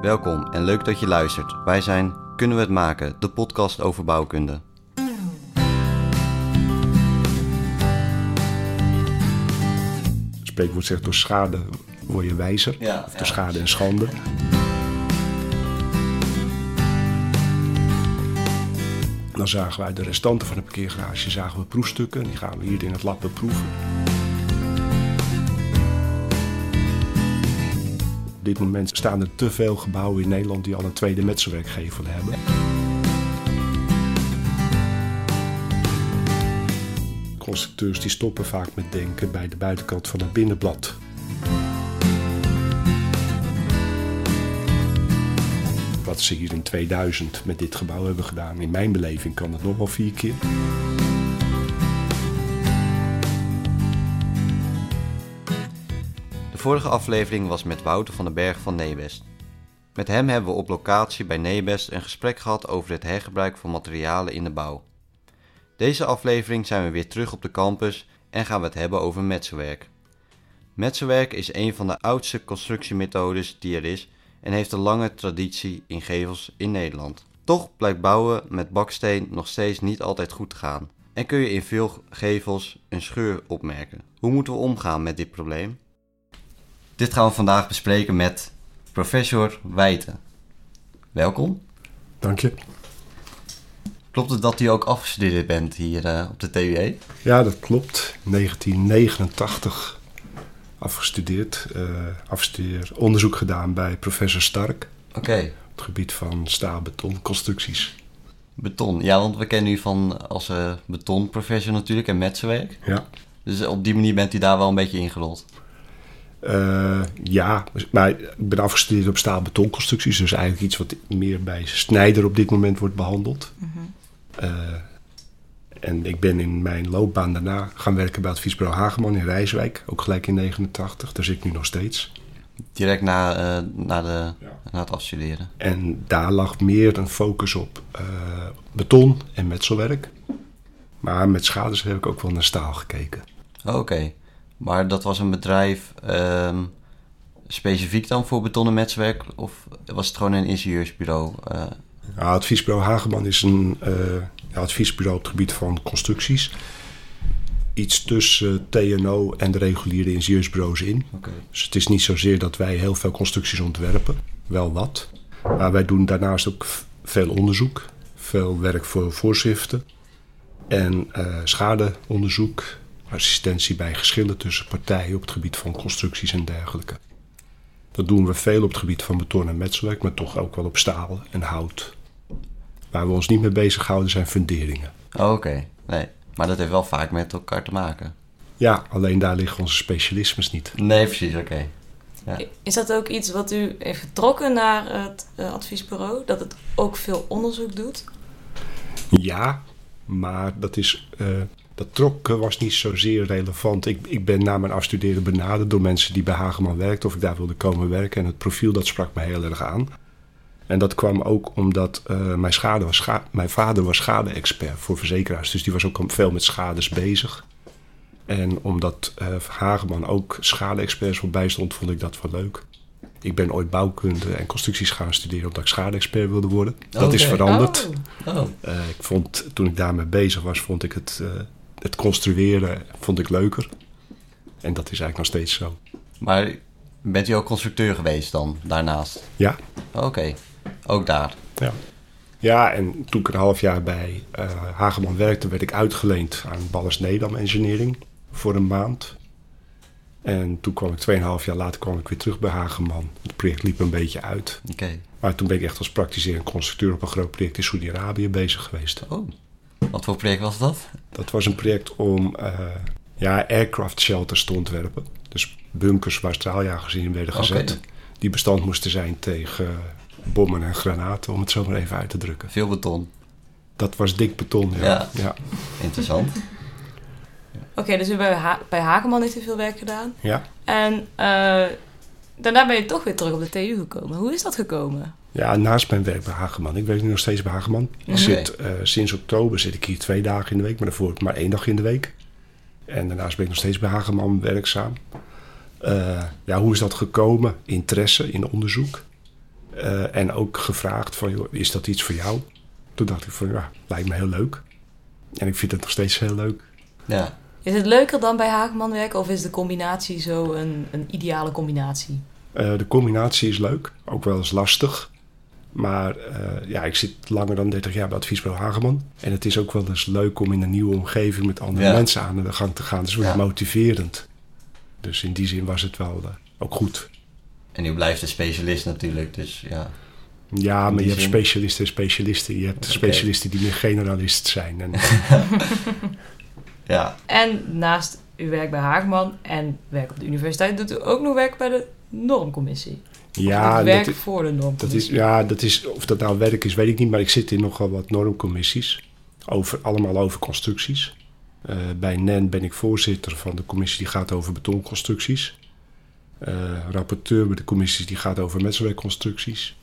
Welkom en leuk dat je luistert. Wij zijn Kunnen we het maken, de podcast over bouwkunde. Spreekwoord zegt door schade word je wijzer. Ja, of ja. door schade en schande. Dan zagen wij de restanten van de parkeergarage, zagen we proefstukken. Die gaan we hier in het lab beproeven. Dit moment staan er te veel gebouwen in Nederland die al een tweede metselwerkgevel hebben. Constructeurs die stoppen vaak met denken bij de buitenkant van het binnenblad. Wat ze hier in 2000 met dit gebouw hebben gedaan, in mijn beleving kan het nog wel vier keer. De vorige aflevering was met Wouter van den Berg van Nebest. Met hem hebben we op locatie bij Nebest een gesprek gehad over het hergebruik van materialen in de bouw. Deze aflevering zijn we weer terug op de campus en gaan we het hebben over metselwerk. Metselwerk is een van de oudste constructiemethodes die er is en heeft een lange traditie in gevels in Nederland. Toch blijkt bouwen met baksteen nog steeds niet altijd goed te gaan en kun je in veel gevels een scheur opmerken. Hoe moeten we omgaan met dit probleem? Dit gaan we vandaag bespreken met professor Wijten. Welkom. Dank je. Klopt het dat u ook afgestudeerd bent hier eh, op de TUE? Ja, dat klopt. 1989 afgestudeerd. eh afstudeer onderzoek gedaan bij professor Stark. Oké, Op het gebied van staalbetonconstructies. beton. Ja, want we kennen u van als eh, betonprofessor natuurlijk en metselwerk. Ja. Dus op die manier bent u daar wel een beetje ingerold. Eh, ja, maar ik ben afgestudeerd op staalbetonconstructies. Dus eigenlijk iets wat meer bij Snijder op dit moment wordt behandeld. Eh, en ik ben in mijn loopbaan daarna gaan werken bij adviesbureau Hageman in Rijswijk. Ook gelijk in 89. Daar zit ik nu nog steeds. Direct na, eh, na, de, Ja. na het afstuderen. En daar lag meer een focus op eh, beton en metselwerk. Maar met schades heb ik ook wel naar staal gekeken. Oké, maar dat was een bedrijf ehm, specifiek dan voor beton en metselwerk? Of was het gewoon een ingenieursbureau? Eh, Ja, adviesbureau Hageman is een eh, ja, adviesbureau op het gebied van constructies. Iets tussen TNO en de reguliere ingenieursbureaus in. Dus het is niet zozeer dat wij heel veel constructies ontwerpen, wel wat. Maar wij doen daarnaast ook veel onderzoek, veel werk voor voorschriften en eh, schadeonderzoek, assistentie bij geschillen tussen partijen op het gebied van constructies en dergelijke. Dat doen we veel op het gebied van beton en metselwerk, maar toch ook wel op staal en hout. Waar we ons niet mee bezighouden zijn funderingen. Oké, nee. Maar dat heeft wel vaak met elkaar te maken. Ja, alleen daar liggen onze specialismes niet. Nee, precies, oké. Is dat ook iets wat u heeft getrokken naar het eh, adviesbureau? Dat het ook veel onderzoek doet? Ja, maar dat, is, eh, dat trokken was niet zozeer relevant. Ik, ik ben na mijn afstuderen benaderd door mensen die bij Hageman werkten... of ik daar wilde komen werken. En het profiel dat sprak me heel erg aan. En dat kwam ook omdat eh, mijn, schade was scha- mijn vader was schade-expert voor verzekeraars. Dus die was ook veel met schades bezig. En omdat eh Hageman ook schade-experts voorbij stond, vond ik dat wel leuk. Ik ben ooit bouwkunde en constructies gaan studeren omdat ik schade-expert wilde worden. Dat is veranderd. Oh. Oh, Eh, ik vond, toen ik daarmee bezig was, vond ik het, het construeren vond ik leuker. En dat is eigenlijk nog steeds zo. maar bent u ook constructeur geweest dan, daarnaast? Ja, Oké, ook daar. ja. Ja, en toen ik een half jaar bij eh, Hageman werkte, werd ik uitgeleend aan Ballas Nedam Engineering voor een maand. En toen kwam ik 2,5 jaar later kwam ik weer terug bij Hageman. Het project liep een beetje uit. Oké. Maar toen ben ik echt als praktiserend constructeur op een groot project in Saudi-Arabië bezig geweest. Oh, wat voor project was dat? Dat was een project om eh, ja, aircraft shelters te ontwerpen. Dus bunkers waar straaljagers in werden gezet. Die bestand moesten zijn tegen bommen en granaten, om het zo maar even uit te drukken. Veel beton. Dat was dik beton, ja. Ja. ja. Interessant. Oké, dus u bij, ha bij Hageman heeft u veel werk gedaan. ja. En eh, daarna ben je toch weer terug op de TU gekomen. Hoe is dat gekomen? Ja, naast mijn werk bij Hageman. Ik werk nu nog steeds bij Hageman. Zit, eh, sinds oktober zit ik hier twee dagen in de week, maar daarvoor maar één dag in de week. En daarnaast ben ik nog steeds bij Hageman werkzaam. Eh, ja, hoe is dat gekomen? Interesse in onderzoek. Eh, en ook gevraagd van, joh, is dat iets voor jou? Toen dacht ik van, ja, lijkt me heel leuk. En ik vind het nog steeds heel leuk. Ja. Is het leuker dan bij Hageman werken of is de combinatie zo een, een ideale combinatie? Eh, de combinatie is leuk, ook wel eens lastig. Maar eh, ja, ik zit langer dan 30 jaar bij Adviesbureau Hageman. En het is ook wel eens leuk om in een nieuwe omgeving met andere Ja. mensen aan de gang te gaan. Het is wel Ja. motiverend. Dus in die zin was het wel eh, ook goed. En nu blijft een specialist natuurlijk, dus ja. Ja, maar je hebt specialisten en specialisten. Je hebt specialisten die meer generalist zijn. En, Ja, En naast uw werk bij Haagman en werk op de universiteit doet u ook nog werk bij de normcommissie. Ja, werk dat, voor de dat is, normcommissie. ja, dat is, of dat nou werk is, weet ik niet. Maar ik zit in nogal wat normcommissies. Over, allemaal over constructies. Eh, bij NEN ben ik voorzitter van de commissie die gaat over betonconstructies. Eh, rapporteur bij de commissie die gaat over metselwerkconstructies.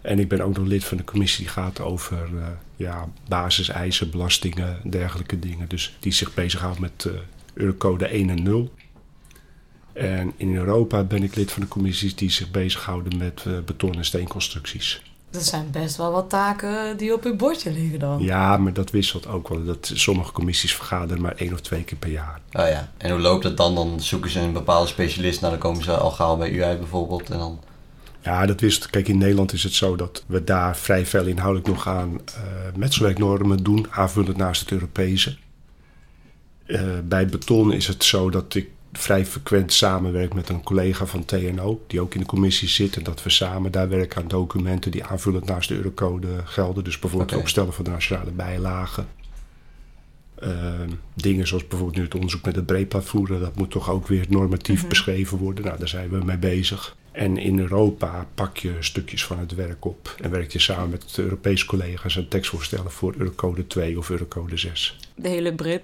En ik ben ook nog lid van de commissie die gaat over eh, ja, basiseisen, belastingen, dergelijke dingen. Dus die zich bezighoudt met Eurocode 1 en 0. En in Europa ben ik lid van de commissies die zich bezighouden met eh, beton- en steenconstructies. Dat zijn best wel wat taken die op uw bordje liggen dan. Ja, maar dat wisselt ook wel. Dat, sommige commissies vergaderen maar één of twee keer per jaar. oh ja. En hoe loopt het dan? Dan zoeken ze een bepaalde specialist, nou dan komen ze al gauw bij u uit bijvoorbeeld. En dan, Ja, dat wisselt. Kijk, in Nederland is het zo dat we daar vrij veel inhoudelijk nog aan eh metselwerknormen doen, aanvullend naast het Europese. Eh, bij beton is het zo dat ik vrij frequent samenwerk met een collega van TNO, die ook in de commissie zit. En dat we samen daar werken aan documenten die aanvullend naast de Eurocode gelden. Dus bijvoorbeeld het opstellen van de nationale bijlagen. Eh, dingen zoals bijvoorbeeld nu het onderzoek met het breedplaatvoeren, dat moet toch ook weer normatief Mhm. beschreven worden. Nou, daar zijn we mee bezig. En in Europa pak je stukjes van het werk op en werk je samen met Europese collega's een tekstvoorstellen voor Eurocode 2 of Eurocode 6. De hele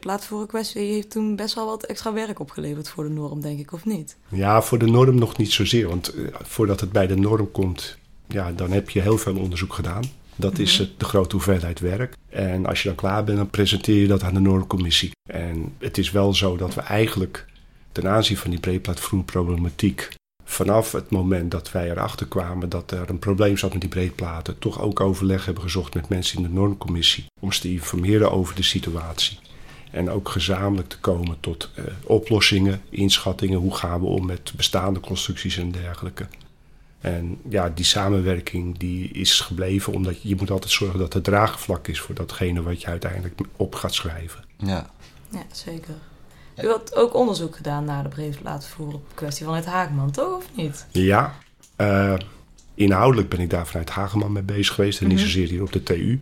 kwestie heeft toen best wel wat extra werk opgeleverd voor de norm, denk ik, of niet? Ja, voor de norm nog niet zozeer. Want eh, voordat het bij de norm komt, ja, dan heb je heel veel onderzoek gedaan. Dat is Mhm. de grote hoeveelheid werk. En als je dan klaar bent, dan presenteer je dat aan de normcommissie. En het is wel zo dat we eigenlijk ten aanzien van die breedplaatvloerproblematiek... vanaf het moment dat wij erachter kwamen dat er een probleem zat met die breedplaten... toch ook overleg hebben gezocht met mensen in de normcommissie... om ze te informeren over de situatie. En ook gezamenlijk te komen tot eh, oplossingen, inschattingen. Hoe gaan we om met bestaande constructies en dergelijke. En ja, die samenwerking die is gebleven omdat je, je moet altijd zorgen dat er draagvlak is voor datgene wat je uiteindelijk op gaat schrijven. ja. Ja, zeker. U had ook onderzoek gedaan naar de breedplaatvoer op de kwestie van het Haagman, toch? Of niet? Ja, eh, inhoudelijk ben ik daar vanuit Hageman mee bezig geweest en niet Mhm. zozeer hier op de TU.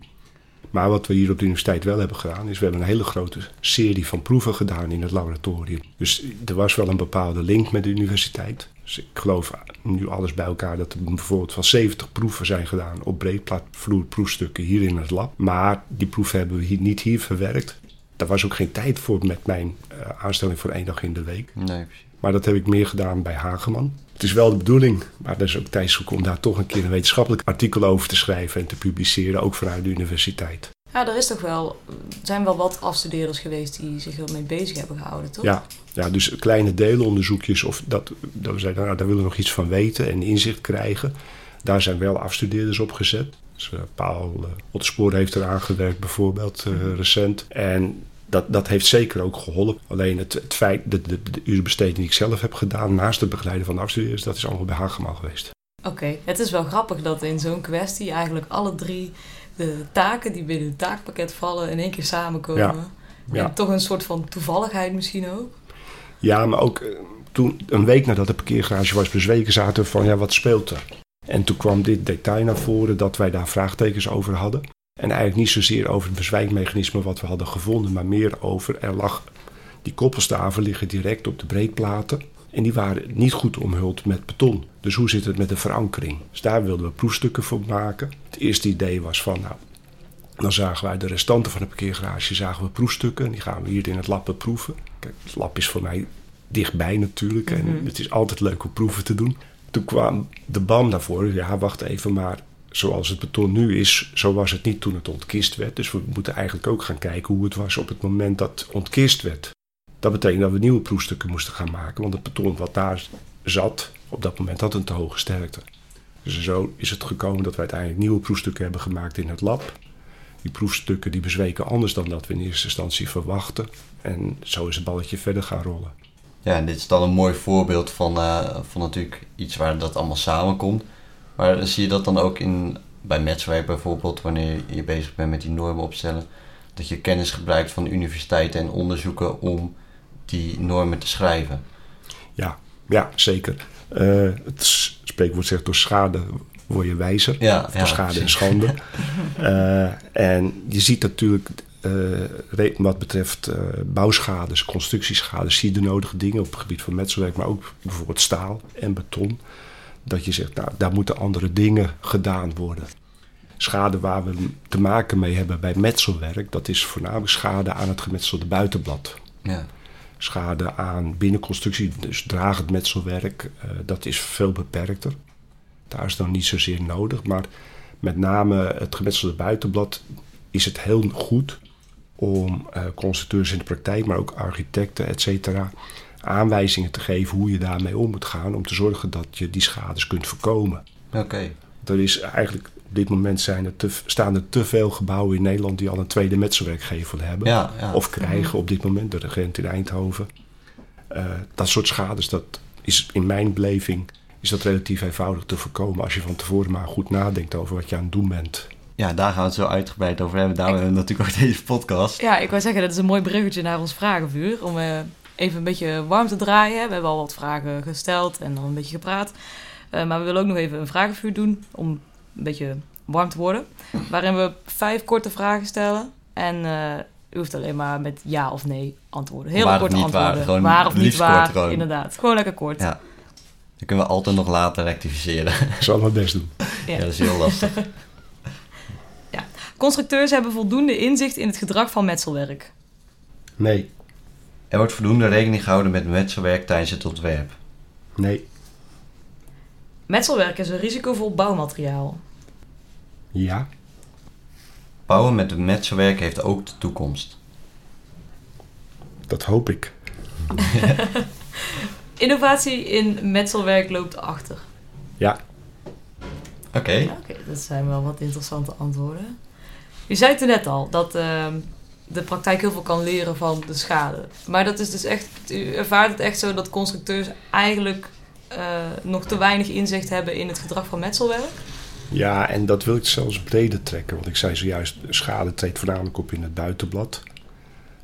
Maar wat we hier op de universiteit wel hebben gedaan, is we hebben een hele grote serie van proeven gedaan in het laboratorium. Dus er was wel een bepaalde link met de universiteit. Dus ik geloof nu alles bij elkaar dat er bijvoorbeeld van 70 proeven zijn gedaan op breedplaatvloerproefstukken hier in het lab. Maar die proeven hebben we hier, niet hier verwerkt. Daar was ook geen tijd voor met mijn eh, aanstelling voor één dag in de week. Nee, precies. Maar dat heb ik meer gedaan bij Hageman. Het is wel de bedoeling, maar er is ook tijd zoeken om daar toch een keer een wetenschappelijk artikel over te schrijven en te publiceren, ook vanuit de universiteit. Ja, er is toch wel, er zijn wel wat afstudeerders geweest die zich ermee bezig hebben gehouden, toch? Ja, ja, dus kleine deelonderzoekjes, of dat, dat we zeiden, nou, daar willen we nog iets van weten en inzicht krijgen. Daar zijn wel afstudeerders op gezet. Dus, eh, Paul uh, Ottespoor heeft eraan gewerkt bijvoorbeeld eh, recent. En dat, dat heeft zeker ook geholpen. Alleen het, het feit, de, de, de urenbesteding die ik zelf heb gedaan naast het begeleiden van de afstudeerders, dat is allemaal bij Hagemaal geweest. Oké, het is wel grappig dat in zo'n kwestie eigenlijk alle drie de taken die binnen het taakpakket vallen in één keer samenkomen. Ja, ja. En toch een soort van toevalligheid misschien ook. Ja, maar ook eh, toen, een week nadat de parkeergarage was bezweken, zaten we van, ja, wat speelt er? En toen kwam dit detail naar voren dat wij daar vraagtekens over hadden. En eigenlijk niet zozeer over het bezwijkmechanisme wat we hadden gevonden, maar meer over, er lag, die koppelstaven liggen direct op de breedplaten. En die waren niet goed omhuld met beton. Dus hoe zit het met de verankering? Dus daar wilden we proefstukken voor maken. Het eerste idee was van, nou, dan zagen wij de restanten van de parkeergarage, zagen we proefstukken. En die gaan we hier in het lab beproeven. Kijk, het lab is voor mij dichtbij natuurlijk. En Mhm. het is altijd leuk om proeven te doen. Toen kwam de BAM daarvoor. Ja, wacht even, maar zoals het beton nu is, zo was het niet toen het ontkist werd. Dus we moeten eigenlijk ook gaan kijken hoe het was op het moment dat ontkist werd. Dat betekent dat we nieuwe proefstukken moesten gaan maken. Want het beton wat daar zat, op dat moment had een te hoge sterkte. Dus zo is het gekomen dat we uiteindelijk nieuwe proefstukken hebben gemaakt in het lab. Die proefstukken die bezweken anders dan dat we in eerste instantie verwachten. En zo is het balletje verder gaan rollen. Ja, en dit is dan een mooi voorbeeld van, eh, van natuurlijk iets waar dat allemaal samenkomt. Maar zie je dat dan ook in, bij Metswerk bijvoorbeeld, wanneer je bezig bent met die normen opstellen, dat je kennis gebruikt van universiteiten en onderzoeken om die normen te schrijven? Ja, ja zeker. Uh, het spreekwoord zegt door schade word je wijzer. Ja, door ja, schade en schande. uh, en je ziet natuurlijk uh, wat betreft uh, bouwschades, constructieschades, zie je de nodige dingen op het gebied van metselwerk, maar ook bijvoorbeeld staal en beton. Dat je zegt, nou, daar moeten andere dingen gedaan worden. Schade waar we te maken mee hebben bij metselwerk, dat is voornamelijk schade aan het gemetselde buitenblad. Ja. Schade aan binnenconstructie, dus dragend metselwerk, uh, dat is veel beperkter. Daar is dan niet zozeer nodig, maar met name het gemetselde buitenblad is het heel goed om uh, constructeurs in de praktijk, maar ook architecten, et cetera, aanwijzingen te geven hoe je daarmee om moet gaan. Om te zorgen dat je die schades kunt voorkomen. Oké. Er is eigenlijk op dit moment zijn er te, staan er te veel gebouwen in Nederland die al een tweede metselwerkgevel hebben. Ja, ja. Of krijgen op dit moment, de regent in Eindhoven. Uh, dat soort schades, dat is in mijn beleving is dat relatief eenvoudig te voorkomen als je van tevoren maar goed nadenkt over wat je aan het doen bent. Ja, daar gaan we het zo uitgebreid over hebben. Daarom hebben we natuurlijk ook deze podcast. Ja, ik wou zeggen, dat is een mooi bruggetje naar ons vragenvuur. Om uh, even een beetje warm te draaien. We hebben al wat vragen gesteld en dan een beetje gepraat. Uh, maar we willen ook nog even een vragenvuur doen om een beetje warm te worden. Waarin we vijf korte vragen stellen. En uh, u hoeft alleen maar met ja of nee antwoorden. Heel waar korte antwoorden. Waar, waar of niet waar, kort, inderdaad. Gewoon lekker kort. Ja. Dan kunnen we altijd nog later rectificeren. Ik zal mijn best doen. Ja, ja dat is heel lastig. Constructeurs hebben voldoende inzicht in het gedrag van metselwerk. Nee. Er wordt voldoende rekening gehouden met metselwerk tijdens het ontwerp. Nee. Metselwerk is een risicovol bouwmateriaal. Ja. Bouwen met metselwerk heeft ook de toekomst. Dat hoop ik. Innovatie in metselwerk loopt achter. Ja. Oké. Okay. Oké, okay, dat zijn wel wat interessante antwoorden. U zei het net al, dat uh, de praktijk heel veel kan leren van de schade. Maar dat is dus echt, u ervaart het echt zo dat constructeurs eigenlijk uh, nog te weinig inzicht hebben in het gedrag van metselwerk? Ja, en dat wil ik zelfs breder trekken. Want ik zei zojuist, schade treedt voornamelijk op in het buitenblad.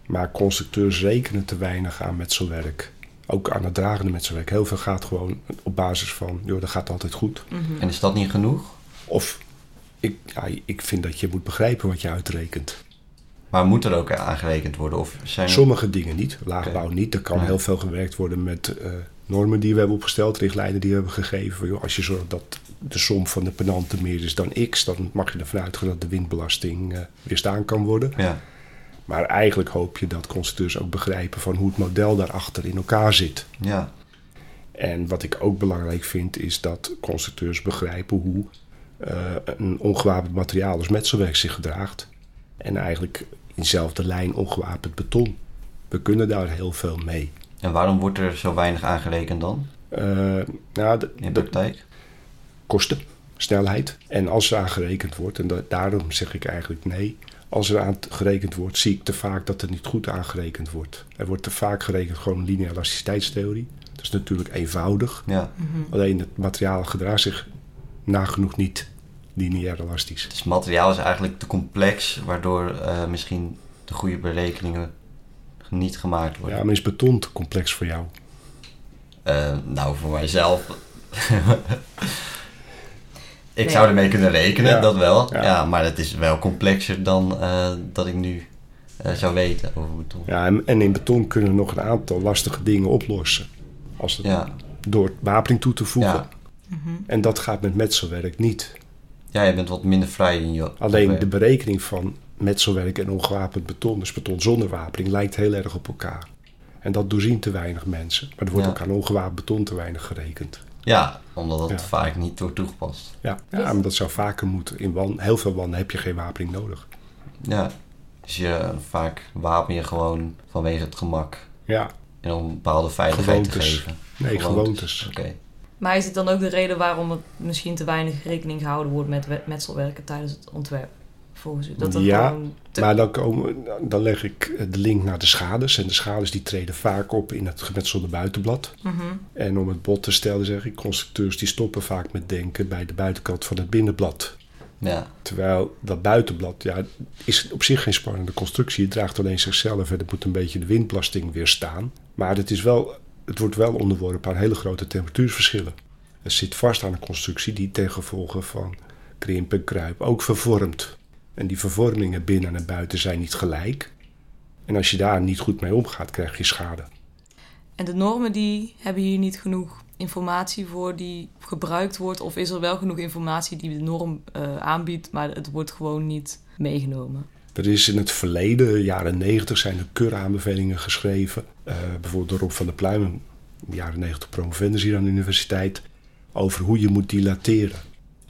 Maar constructeurs rekenen te weinig aan metselwerk. Ook aan het dragende metselwerk. Heel veel gaat gewoon op basis van, joh, dat gaat altijd goed. Mm -hmm. En is dat niet genoeg? Of ik, ja, ik vind dat je moet begrijpen wat je uitrekent. Maar moet er ook aangerekend worden? Of zijn er... Sommige dingen niet. Laagbouw okay. niet. Er kan ja. heel veel gewerkt worden met uh, normen die we hebben opgesteld, richtlijnen die we hebben gegeven. Joh, als je zorgt dat de som van de penanten meer is dan x, dan mag je ervan uitgaan dat de windbelasting uh, weerstaan kan worden. Ja. Maar eigenlijk hoop je dat constructeurs ook begrijpen van hoe het model daarachter in elkaar zit. Ja. En wat ik ook belangrijk vind, is dat constructeurs begrijpen hoe een ongewapend materiaal als metselwerk zich gedraagt. En eigenlijk in dezelfde lijn ongewapend beton. We kunnen daar heel veel mee. En waarom wordt er zo weinig aangerekend dan? Uh, nou, de, in de praktijk? Kosten, snelheid. En als er aan gerekend wordt, en da daarom zeg ik eigenlijk nee. Als er aan gerekend wordt, zie ik te vaak dat er niet goed aangerekend wordt. Er wordt te vaak gerekend gewoon lineaire elasticiteitstheorie. Dat is natuurlijk eenvoudig. Ja. Mm -hmm. Alleen het materiaal gedraagt zich nagenoeg niet lineair elastisch. Dus het materiaal is eigenlijk te complex, waardoor uh, misschien de goede berekeningen niet gemaakt worden. Ja, maar is beton te complex voor jou? Uh, nou, voor mijzelf. ik nee. zou ermee kunnen rekenen, ja. dat wel. Ja. ja. maar het is wel complexer dan uh, dat ik nu zou weten over beton. Ja, en, en, in beton kunnen we nog een aantal lastige dingen oplossen. Als het, ja. Door wapening toe te voegen. Mm -hmm. En dat gaat met metselwerk niet. Ja, je bent wat minder vrij in je... Alleen de berekening van metselwerk en ongewapend beton, dus beton zonder wapening, lijkt heel erg op elkaar. En dat doorzien te weinig mensen. Maar er wordt Ja. ook aan ongewapend beton te weinig gerekend. Ja, omdat Ja. vaak niet wordt toegepast. Ja, ja maar dat zou vaker moeten. In wan, heel veel wanden heb je geen wapening nodig. Ja, dus je, vaak wapen je gewoon vanwege het gemak. Ja, En om bepaalde veiligheid te geven. nee, gewoontes. Oké. Maar is het dan ook de reden waarom het misschien te weinig rekening gehouden wordt met we- metselwerken tijdens het ontwerp? Volgens u? Dat dat Ja, te- Maar dan, komen, dan leg ik de link naar de schades. En de schades die treden vaak op in het gemetselde buitenblad. Mhm. En om het bot te stellen zeg ik, constructeurs die stoppen vaak met denken bij de buitenkant van het binnenblad. Ja, Terwijl dat buitenblad ja, is op zich geen spannende constructie. Het draagt alleen zichzelf en het moet een beetje de windbelasting weerstaan. Maar het, is wel, het wordt wel onderworpen aan hele grote temperatuurverschillen. Het zit vast aan een constructie die ten gevolge van krimp en kruip ook vervormt. En die vervormingen binnen en buiten zijn niet gelijk. En als je daar niet goed mee omgaat, krijg je schade. En de normen die hebben hier niet genoeg informatie voor die gebruikt wordt? Of is er wel genoeg informatie die de norm eh, aanbiedt, maar het wordt gewoon niet meegenomen? Er is in het verleden, jaren 90, zijn er keuraanbevelingen geschreven. Eh, bijvoorbeeld door Rob van der Pluim, in de jaren 90 promovendus hier aan de universiteit, over hoe je moet dilateren.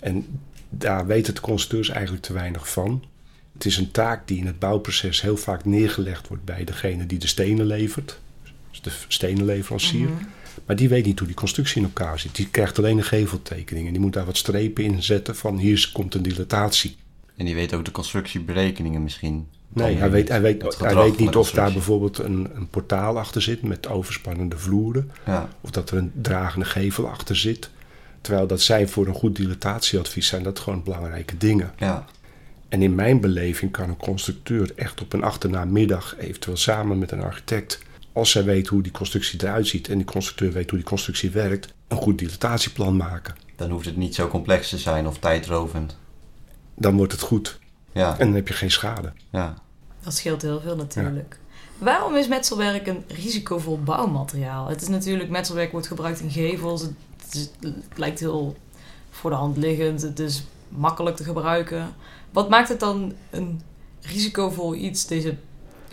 En daar weten de constructeurs eigenlijk te weinig van. Het is een taak die in het bouwproces heel vaak neergelegd wordt bij degene die de stenen levert, dus de stenenleverancier. Mhm. Maar die weet niet hoe die constructie in elkaar zit. Die krijgt alleen een geveltekening en die moet daar wat strepen in zetten van hier komt een dilatatie. En die weet ook de constructieberekeningen misschien. Nee, hij weet, hij het weet, hij weet niet of daar bijvoorbeeld een, een portaal achter zit met overspannende vloeren. Ja, Of dat er een dragende gevel achter zit. Terwijl dat zijn voor een goed dilatatieadvies zijn dat gewoon belangrijke dingen. ja, En in mijn beleving kan een constructeur echt op een achternaamiddag, eventueel samen met een architect, als zij weet hoe die constructie eruit ziet en die constructeur weet hoe die constructie werkt, een goed dilatatieplan maken. dan hoeft het niet zo complex te zijn of tijdrovend. Dan wordt het goed Ja, en dan heb je geen schade. ja. Dat scheelt heel veel natuurlijk. Waarom is metselwerk een risicovol bouwmateriaal? Het is natuurlijk, metselwerk wordt gebruikt in gevels. Het, is- het lijkt heel voor de hand liggend. Het is makkelijk te gebruiken. Wat maakt het dan een risicovol iets, deze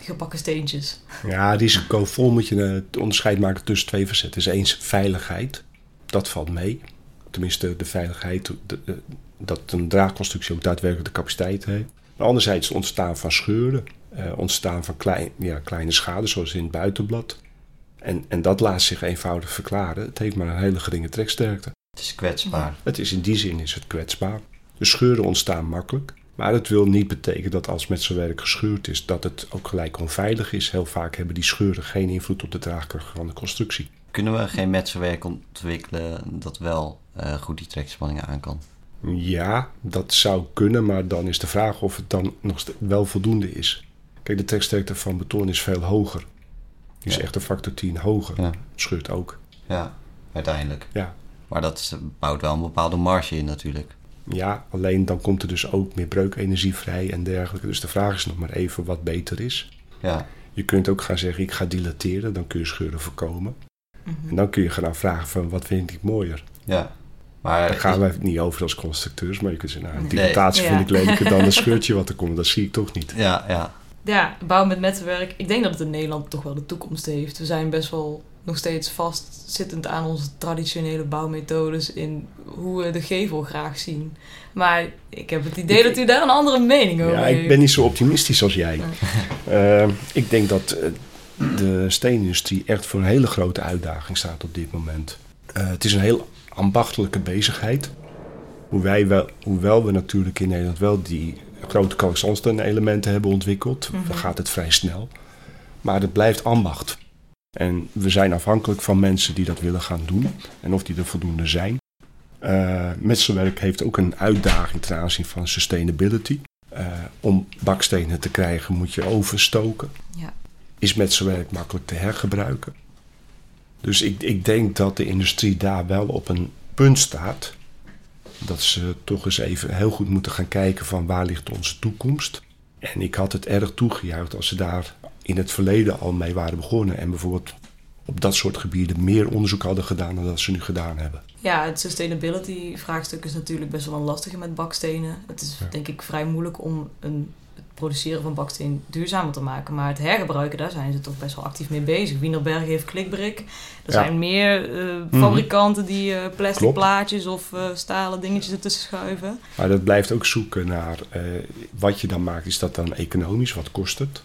gebakken steentjes? Ja, risicovol moet je eh, het onderscheid maken tussen twee facetten. Dus eens veiligheid, dat valt mee. Tenminste, de veiligheid de- de- dat een draagconstructie ook daadwerkelijk de capaciteit heeft. Maar anderzijds het ontstaan van scheuren, eh, ontstaan van klein, ja, kleine schade, zoals in het buitenblad. En, en dat laat zich eenvoudig verklaren. Het heeft maar een hele geringe treksterkte. Het is kwetsbaar. Het is in die zin is het kwetsbaar. De scheuren ontstaan makkelijk. Maar het wil niet betekenen dat als met zijn werk gescheurd is, dat het ook gelijk onveilig is. Heel vaak hebben die scheuren geen invloed op de draagkracht van de constructie. Kunnen we geen metselwerk ontwikkelen dat wel eh, goed die trekspanningen aan kan? Ja, dat zou kunnen, maar dan is de vraag of het dan nog wel voldoende is. Kijk, de treksterkte van beton is veel hoger. Die is Ja. echt een factor 10 hoger. Ja, Scheurt ook. ja uiteindelijk. Ja. Maar dat bouwt wel een bepaalde marge in natuurlijk. ja, alleen dan komt er dus ook meer breukenergie vrij en dergelijke. Dus de vraag is nog maar even wat beter is. Ja, Je kunt ook gaan zeggen, ik ga dilateren, dan kun je scheuren voorkomen. Mhm. En dan kun je gaan vragen van, wat vind ik mooier? ja. Maar Daar gaan we het niet over als constructeurs, maar je kunt zeggen, nou, een Nee. Ja. vind ik lelijker dan een scheurtje wat er komt. Dat zie ik toch niet. Ja, ja. Ja, bouwen met metselwerk. Ik denk dat het in Nederland toch wel de toekomst heeft. We zijn best wel nog steeds vastzittend aan onze traditionele bouwmethodes in hoe we de gevel graag zien. Maar ik heb het idee dat u daar een andere mening over Ja, heeft. ik ben niet zo optimistisch als jij. Ja. Eh, ik denk dat eh, de steenindustrie echt voor een hele grote uitdaging staat op dit moment. Eh, het is een heel ambachtelijke bezigheid. Hoewel, wel, hoewel we natuurlijk in Nederland wel die grote kalkzandstenen elementen hebben ontwikkeld, Mhm. dan gaat het vrij snel. Maar het blijft ambacht. En we zijn afhankelijk van mensen die dat willen gaan doen en of die er voldoende zijn. Eh metselwerk heeft ook een uitdaging ten aanzien van sustainability. Eh, om bakstenen te krijgen moet je overstoken. Ja. Is metselwerk makkelijk te hergebruiken? Dus ik, ik denk dat de industrie daar wel op een punt staat. Dat ze toch eens even heel goed moeten gaan kijken van waar ligt onze toekomst. En ik had het erg toegejuicht als ze daar in het verleden al mee waren begonnen. En bijvoorbeeld op dat soort gebieden meer onderzoek hadden gedaan dan dat ze nu gedaan hebben. Ja, het sustainability vraagstuk is natuurlijk best wel een lastige met bakstenen. Het is Ja. denk ik vrij moeilijk om een, produceren van baksteen duurzamer te maken. Maar het hergebruiken, daar zijn ze toch best wel actief mee bezig. Wienerberg heeft klikbrik. Er Ja. zijn meer eh, fabrikanten die eh, plastic Klopt. plaatjes of eh, stalen dingetjes ertussen schuiven. Maar dat blijft ook zoeken naar wat je dan maakt. Is dat dan economisch? Wat kost het?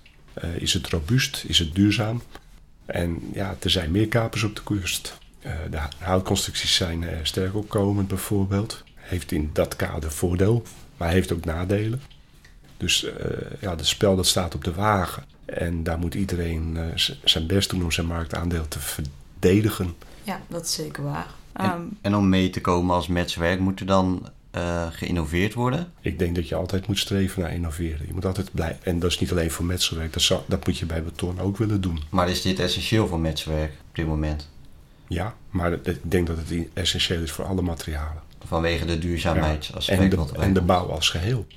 Is het robuust? Is het duurzaam? En ja, er zijn meer kapers op de kust. De houtconstructies zijn sterk opkomend bijvoorbeeld. Heeft in dat kader voordeel, maar heeft ook nadelen. Dus uh, ja, het spel dat staat op de wagen. En daar moet iedereen zijn best doen om zijn marktaandeel te verdedigen. Ja, dat is zeker waar. En, Um, en om mee te komen als matchwerk moet er dan uh, geïnnoveerd worden? Ik denk dat je altijd moet streven naar innoveren. Je moet altijd blijven. En dat is niet alleen voor metselwerk, dat, zou, dat moet je bij beton ook willen doen. Maar is dit essentieel voor matchwerk op dit moment? Ja, maar ik denk dat het essentieel is voor alle materialen. Vanwege de duurzaamheidsaspect. Ja. En, de, en de bouw als geheel.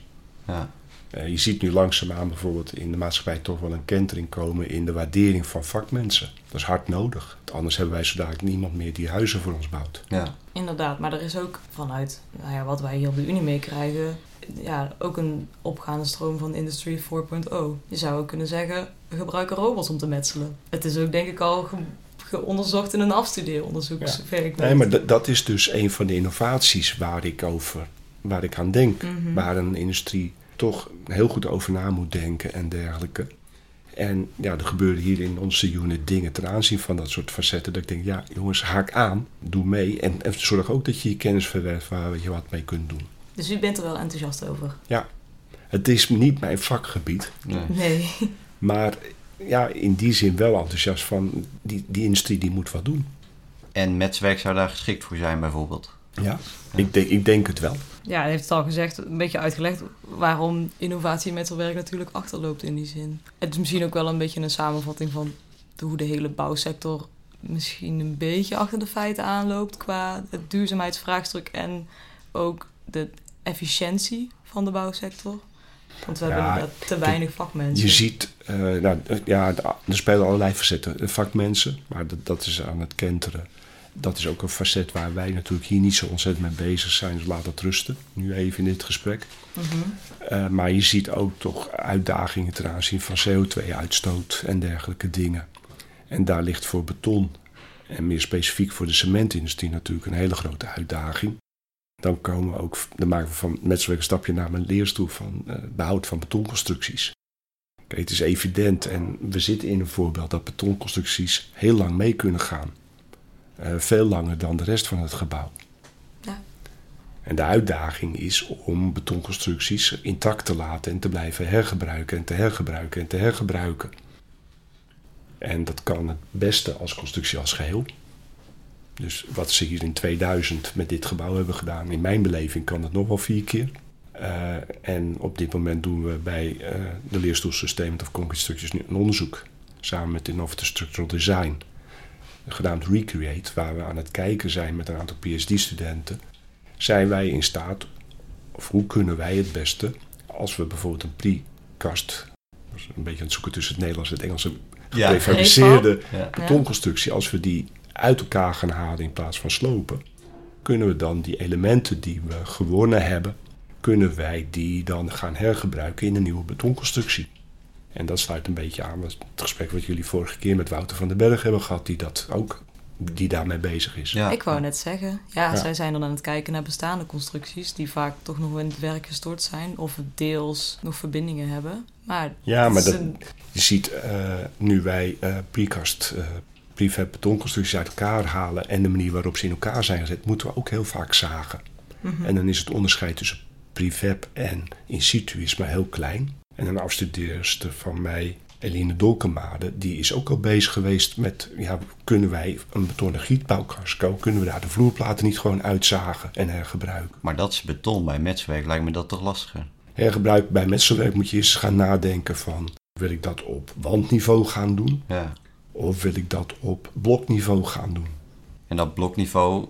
Ja. Uh, je ziet nu langzaamaan bijvoorbeeld in de maatschappij toch wel een kentering komen in de waardering van vakmensen. Dat is hard nodig. Anders hebben wij zo dadelijk niemand meer die huizen voor ons bouwt. Ja. Inderdaad, maar er is ook vanuit nou ja, wat wij hier op de Unie meekrijgen, ja, ook een opgaande stroom van Industry 4.0. Je zou ook kunnen zeggen, we gebruiken robots om te metselen. Het is ook denk ik al ge geonderzocht in een afstudeeronderzoek. Ja. Nee, maar dat is dus een van de innovaties waar ik, over, waar ik aan denk. Mhm. Mm -hmm. Waar een industrie toch heel goed over na moet denken en dergelijke. En ja, er gebeuren hier in onze unit dingen ten aanzien van dat soort facetten. Dat ik denk, ja jongens, haak aan, doe mee. En, en zorg ook dat je je kennis verwerft waar je wat mee kunt doen. Dus u bent er wel enthousiast over? Ja, het is niet mijn vakgebied. Nee. Nee. Maar ja, in die zin wel enthousiast van, die, die industrie die moet wat doen. En matchwerk zou daar geschikt voor zijn bijvoorbeeld? Ja. Ik, denk, ik denk het wel. Ja, hij heeft het al gezegd, een beetje uitgelegd waarom innovatie met werk natuurlijk achterloopt in die zin. Het is misschien ook wel een beetje een samenvatting van hoe de hele bouwsector misschien een beetje achter de feiten aanloopt qua het duurzaamheidsvraagstuk en ook de efficiëntie van de bouwsector. Want we ja, hebben inderdaad te weinig vakmensen. Je ziet, uh, nou, ja, er spelen allerlei facetten. Vakmensen, maar dat, dat is aan het kenteren dat is ook een facet waar wij natuurlijk hier niet zo ontzettend mee bezig zijn. Dus laat dat rusten, nu even in dit gesprek. Mm -hmm. uh, maar je ziet ook toch uitdagingen ten aanzien van CO2-uitstoot en dergelijke dingen. En daar ligt voor beton en meer specifiek voor de cementindustrie natuurlijk een hele grote uitdaging. Dan komen we ook, dan maken we van metswerk een stapje naar mijn leerstoel van uh, behoud van betonconstructies. Kijk, het is evident en we zitten in een voorbeeld dat betonconstructies heel lang mee kunnen gaan. Uh, veel langer dan de rest van het gebouw. Ja. En de uitdaging is om betonconstructies intact te laten en te blijven hergebruiken en te hergebruiken en te hergebruiken. En dat kan het beste als constructie als geheel. Dus wat ze hier in 2000 met dit gebouw hebben gedaan, in mijn beleving kan het nog wel vier keer. Uh, en op dit moment doen we bij uh, de leerstoel Sustainment of Concrete Structures nu een onderzoek samen met Innovative Structural Design genaamd Recreate, waar we aan het kijken zijn met een aantal PhD-studenten, zijn wij in staat, of hoe kunnen wij het beste, als we bijvoorbeeld een precast, een beetje aan het zoeken tussen het Nederlands en het Engelse, geprefabriceerde Ja. betonconstructie, als we die uit elkaar gaan halen in plaats van slopen, kunnen we dan die elementen die we gewonnen hebben, kunnen wij die dan gaan hergebruiken in een nieuwe betonconstructie. En dat sluit een beetje aan met het gesprek wat jullie vorige keer met Wouter van den Berg hebben gehad, die dat ook die daarmee bezig is. Ja. Ik wou net zeggen, ja, Ja. zij zijn dan aan het kijken naar bestaande constructies die vaak toch nog in het werk gestort zijn of deels nog verbindingen hebben. Maar, Ja, maar dat, een- je ziet eh, nu wij eh precast, eh prefab betonconstructies uit elkaar halen en de manier waarop ze in elkaar zijn gezet, moeten we ook heel vaak zagen. Mhm. En dan is het onderscheid tussen prefab en in situ is maar heel klein. En een afstudeerster van mij, Eline Dolkemade, die is ook al bezig geweest met, ja, kunnen wij een betonnen gietbouwkasco, kunnen we daar de vloerplaten niet gewoon uitzagen en hergebruiken? Maar dat is beton. Bij matchwerk lijkt me dat toch lastiger. Hergebruik bij metselwerk moet je eens gaan nadenken van, wil ik dat op wandniveau gaan doen? Ja. Of wil ik dat op blokniveau gaan doen? En dat blokniveau,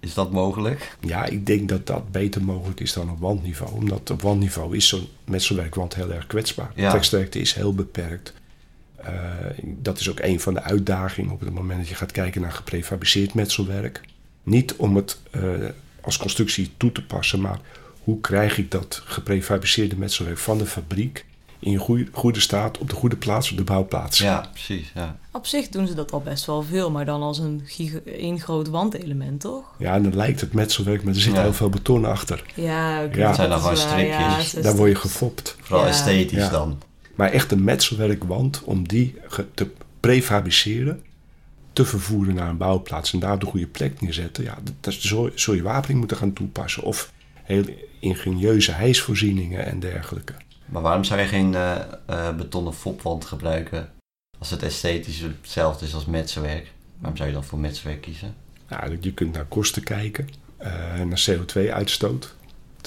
is dat mogelijk? Ja, ik denk dat dat beter mogelijk is dan op wandniveau. Omdat op wandniveau is zo'n metselwerkwand heel erg kwetsbaar. Ja. Tekststerkte is heel beperkt. Eh, dat is ook een van de uitdagingen op het moment dat je gaat kijken naar geprefabriceerd metselwerk. Niet om het eh, als constructie toe te passen, maar hoe krijg ik dat geprefabriceerde metselwerk van de fabriek in goede, goede staat, op de goede plaats, op de bouwplaats? Ja, precies. Ja. Op zich doen ze dat al best wel veel, maar dan als een één groot wandelement, toch? Ja, en dan lijkt het metselwerk, maar er zit Ja. heel veel beton achter. Ja, oké, Ja. dat Zijn dan gewoon ja, is- Daar word je gefopt. Vooral Ja. esthetisch Ja. dan. Maar echt een metselwerkwand, om die te prefabriceren, te vervoeren naar een bouwplaats en daar op de goede plek neerzetten, ja, dat, dat zul, zul je wapening moeten gaan toepassen. Of heel ingenieuze hijsvoorzieningen en dergelijke. Maar waarom zou je geen eh, eh, betonnen fopwand gebruiken als het esthetisch hetzelfde is als metselwerk? Waarom zou je dan voor metselwerk kiezen? Ja, je kunt naar kosten kijken, eh, naar CO2-uitstoot.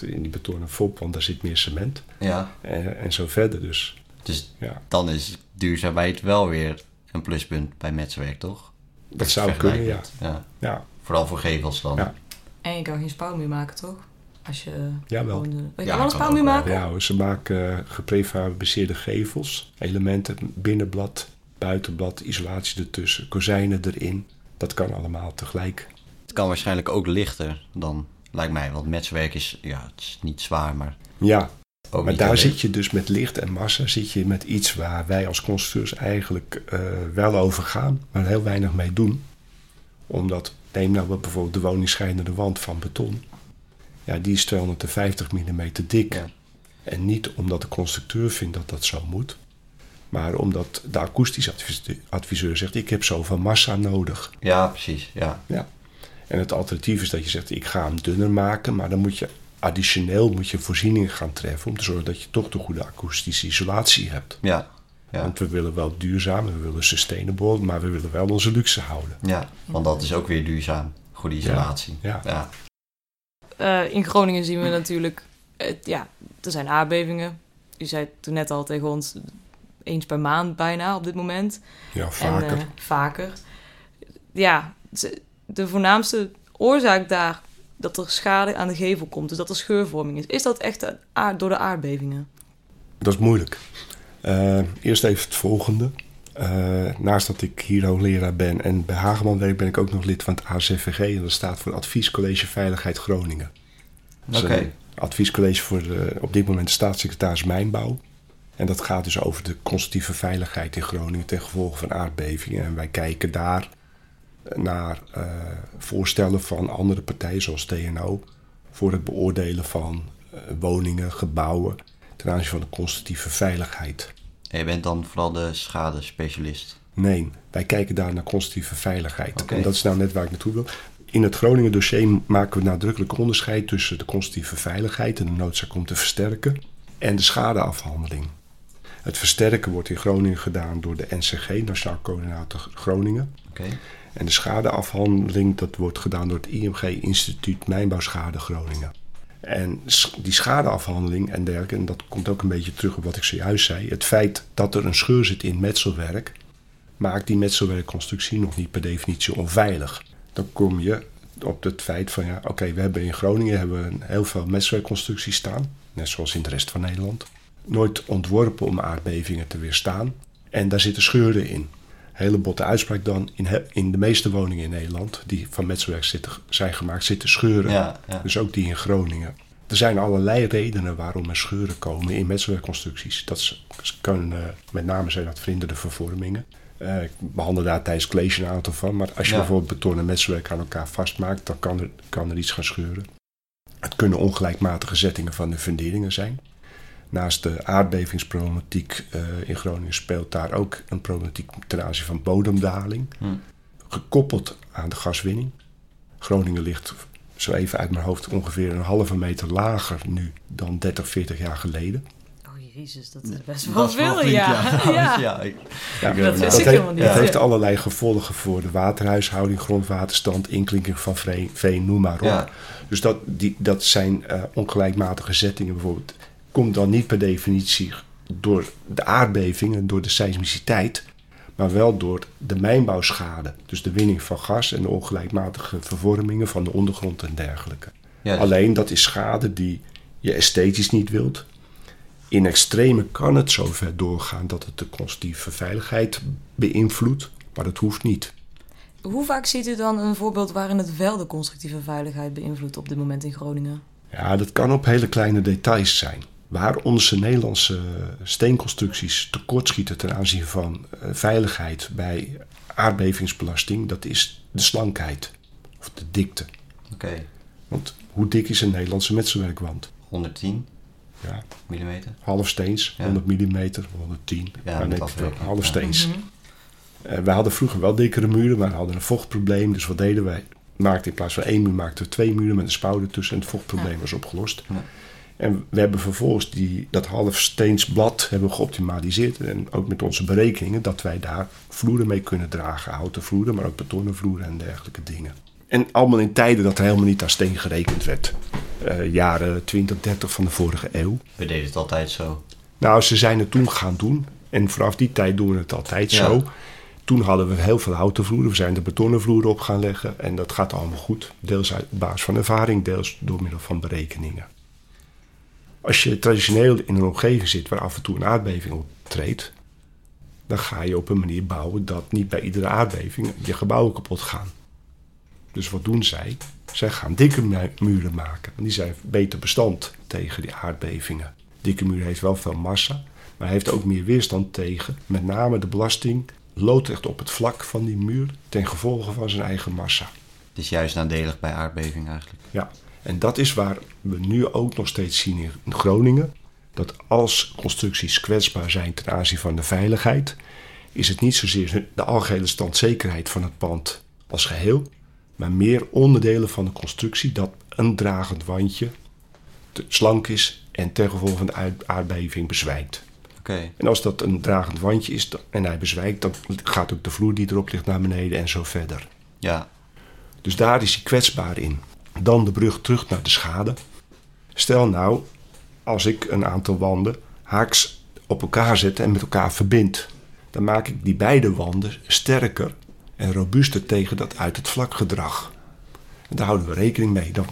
In die betonnen fopwand, daar zit meer cement. Ja, En, en zo verder dus. dus Ja, dan is duurzaamheid wel weer een pluspunt bij metselwerk, toch? dat zou kunnen, ja. ja. Ja, Vooral voor gevels dan. Ja. En je kan geen spouwmuur maken, toch? Als je gewoon... je Ja, wel een kan spouwmuur ook wel. maken? Ja, ze maken eh, geprefabriceerde gevels, elementen, binnenblad, buitenblad, isolatie ertussen, kozijnen erin. Dat kan allemaal tegelijk. Het kan waarschijnlijk ook lichter dan, lijkt mij. Want metselwerk is, ja, het is niet zwaar, maar Ja, ook maar daar zit je dus met licht en massa, zit je met iets waar wij als constructeurs eigenlijk eh, wel over gaan, maar heel weinig mee doen. Omdat, neem nou bijvoorbeeld de woningscheidende wand van beton. Ja, die is 250 mm dik. Ja. En niet omdat de constructeur vindt dat dat zo moet. Maar omdat de akoestisch advis- adviseur zegt, ik heb zoveel massa nodig. Ja, precies. Ja. Ja. En het alternatief is dat je zegt, ik ga hem dunner maken. Maar dan moet je additioneel moet je voorzieningen gaan treffen... om te zorgen dat je toch de goede akoestische isolatie hebt. Ja. Ja. Want we willen wel duurzaam, we willen sustainable... maar we willen wel onze luxe houden. ja, want dat is ook weer duurzaam. Goede isolatie. Ja. ja. Eh, in Groningen zien we natuurlijk... eh, ja, er zijn aardbevingen. U zei toen net al tegen ons... eens per maand bijna op dit moment. Ja, vaker. En, eh, vaker. Ja, ze- de voornaamste oorzaak daar dat er schade aan de gevel komt, dus dat er scheurvorming is, is dat echt door de aardbevingen? Dat is moeilijk. Eh, eerst even het volgende. Eh, naast dat ik hier hoogleraar ben en bij Hageman werk... ben ik ook nog lid van het ACVG... en dat staat voor Adviescollege Veiligheid Groningen. Oké. adviescollege voor de, op dit moment de staatssecretaris Mijnbouw. En dat gaat dus over de constructieve veiligheid in Groningen ten gevolge van aardbevingen. En wij kijken daar naar eh, voorstellen van andere partijen zoals TNO voor het beoordelen van eh, woningen, gebouwen ten aanzien van de constructieve veiligheid. En je bent dan vooral de schadespecialist. Nee, wij kijken daar naar constructieve veiligheid. Oké. En dat is nou net waar ik naartoe wil. In het Groningen dossier maken we nadrukkelijk onderscheid tussen de constructieve veiligheid en de noodzaak om te versterken en de schadeafhandeling. Het versterken wordt in Groningen gedaan door de NCG, Nationaal Coördinator Groningen. Oké. En de schadeafhandeling dat wordt gedaan door het IMG Instituut Mijnbouwschade Groningen. En die schadeafhandeling en dergelijke, en dat komt ook een beetje terug op wat ik zojuist zei. Het feit dat er een scheur zit in metselwerk, maakt die metselwerkconstructie nog niet per definitie onveilig. Dan kom je op het feit van ja, oké, we hebben in Groningen hebben we heel veel metselwerkconstructies staan, net zoals in de rest van Nederland. Nooit ontworpen om aardbevingen te weerstaan. En daar zitten scheuren in. Hele botte uitspraak dan, in, in de meeste woningen in Nederland die van metselwerk zitten, zijn gemaakt, zitten scheuren. Ja, ja. Dus ook die in Groningen. Er zijn allerlei redenen waarom er scheuren komen in metselwerkconstructies. Dat kunnen eh, met name zijn dat verhinderde vervormingen. Eh, ik behandel daar tijdens college een aantal van. Maar als je Ja. bijvoorbeeld beton en metselwerk aan elkaar vastmaakt, dan kan er, kan er iets gaan scheuren. Het kunnen ongelijkmatige zettingen van de funderingen zijn. Naast de aardbevingsproblematiek eh, in Groningen speelt daar ook een problematiek ten aanzien van bodemdaling. Hm. Gekoppeld aan de gaswinning. Groningen ligt zo even uit mijn hoofd ongeveer een halve meter lager nu dan 30, 40 jaar geleden. Oh jezus, dat is best wel veel, flink, ja. ja. ja. ja. ik- Ja, ik dat heeft, niet. dat heeft allerlei gevolgen voor de waterhuishouding, grondwaterstand, inklinking van veen, noem maar op. Ja. Dus dat, die, dat zijn eh, ongelijkmatige zettingen bijvoorbeeld. Komt dan niet per definitie door de aardbevingen, door de seismiciteit, maar wel door de mijnbouwschade. Dus de winning van gas en de ongelijkmatige vervormingen van de ondergrond en dergelijke. Ja, dus- Alleen dat is schade die je esthetisch niet wilt. In extreme kan het zover doorgaan dat het de constructieve veiligheid beïnvloedt, maar dat hoeft niet. Hoe vaak ziet u dan een voorbeeld waarin het wel de constructieve veiligheid beïnvloedt op dit moment in Groningen? Ja, dat kan op hele kleine details zijn. Waar onze Nederlandse steenconstructies tekortschieten ten aanzien van eh, veiligheid bij aardbevingsbelasting, dat is de slankheid of de dikte. Oké. Want hoe dik is een Nederlandse metselwerkwand? 110 Ja, millimeter. half steens, Ja. 100 mm, 110. Ja, net afwerking, half ja. steens. Mhm. Uh, wij hadden vroeger wel dikkere muren, maar we hadden een vochtprobleem. Dus wat deden wij? Maakten in plaats van één muur maakten we twee muren met een spouw ertussen en het vochtprobleem was opgelost. Ja. En we hebben vervolgens die, dat halfsteensblad hebben geoptimaliseerd. En ook met onze berekeningen dat wij daar vloeren mee kunnen dragen. Houten vloeren, maar ook betonnen vloeren en dergelijke dingen. En allemaal in tijden dat er helemaal niet aan steen gerekend werd. Uh, jaren 20, 30 van de vorige eeuw. We deden het altijd zo. Nou, ze zijn het toen gaan doen. En vanaf die tijd doen we het altijd Ja. zo. Toen hadden we heel veel houten vloeren. We zijn de betonnen vloeren op gaan leggen. En dat gaat allemaal goed. Deels uit- op basis van ervaring, deels door middel van berekeningen. Als je traditioneel in een omgeving zit waar af en toe een aardbeving optreedt, dan ga je op een manier bouwen dat niet bij iedere aardbeving je gebouwen kapot gaan. Dus wat doen zij? Zij gaan dikke mu- muren maken. Die zijn beter bestand tegen die aardbevingen. Dikke muur heeft wel veel massa, maar heeft ook meer weerstand tegen. Met name de belasting loopt echt op het vlak van die muur ten gevolge van zijn eigen massa. Het is juist nadelig bij aardbeving eigenlijk. Ja, en dat is waar we nu ook nog steeds zien in Groningen. Dat als constructies kwetsbaar zijn ten aanzien van de veiligheid, is het niet zozeer de algehele standzekerheid van het pand als geheel, maar meer onderdelen van de constructie dat een dragend wandje te slank is en ten gevolge van de aard- aardbeving bezwijkt. Oké, En als dat een dragend wandje is en hij bezwijkt, dan gaat ook de vloer die erop ligt naar beneden en zo verder. ja. Dus daar is hij kwetsbaar in. Dan de brug terug naar de schade. Stel nou, als ik een aantal wanden haaks op elkaar zet en met elkaar verbind, dan maak ik die beide wanden sterker en robuuster tegen dat uit het vlak gedrag. En daar houden we rekening mee. Dan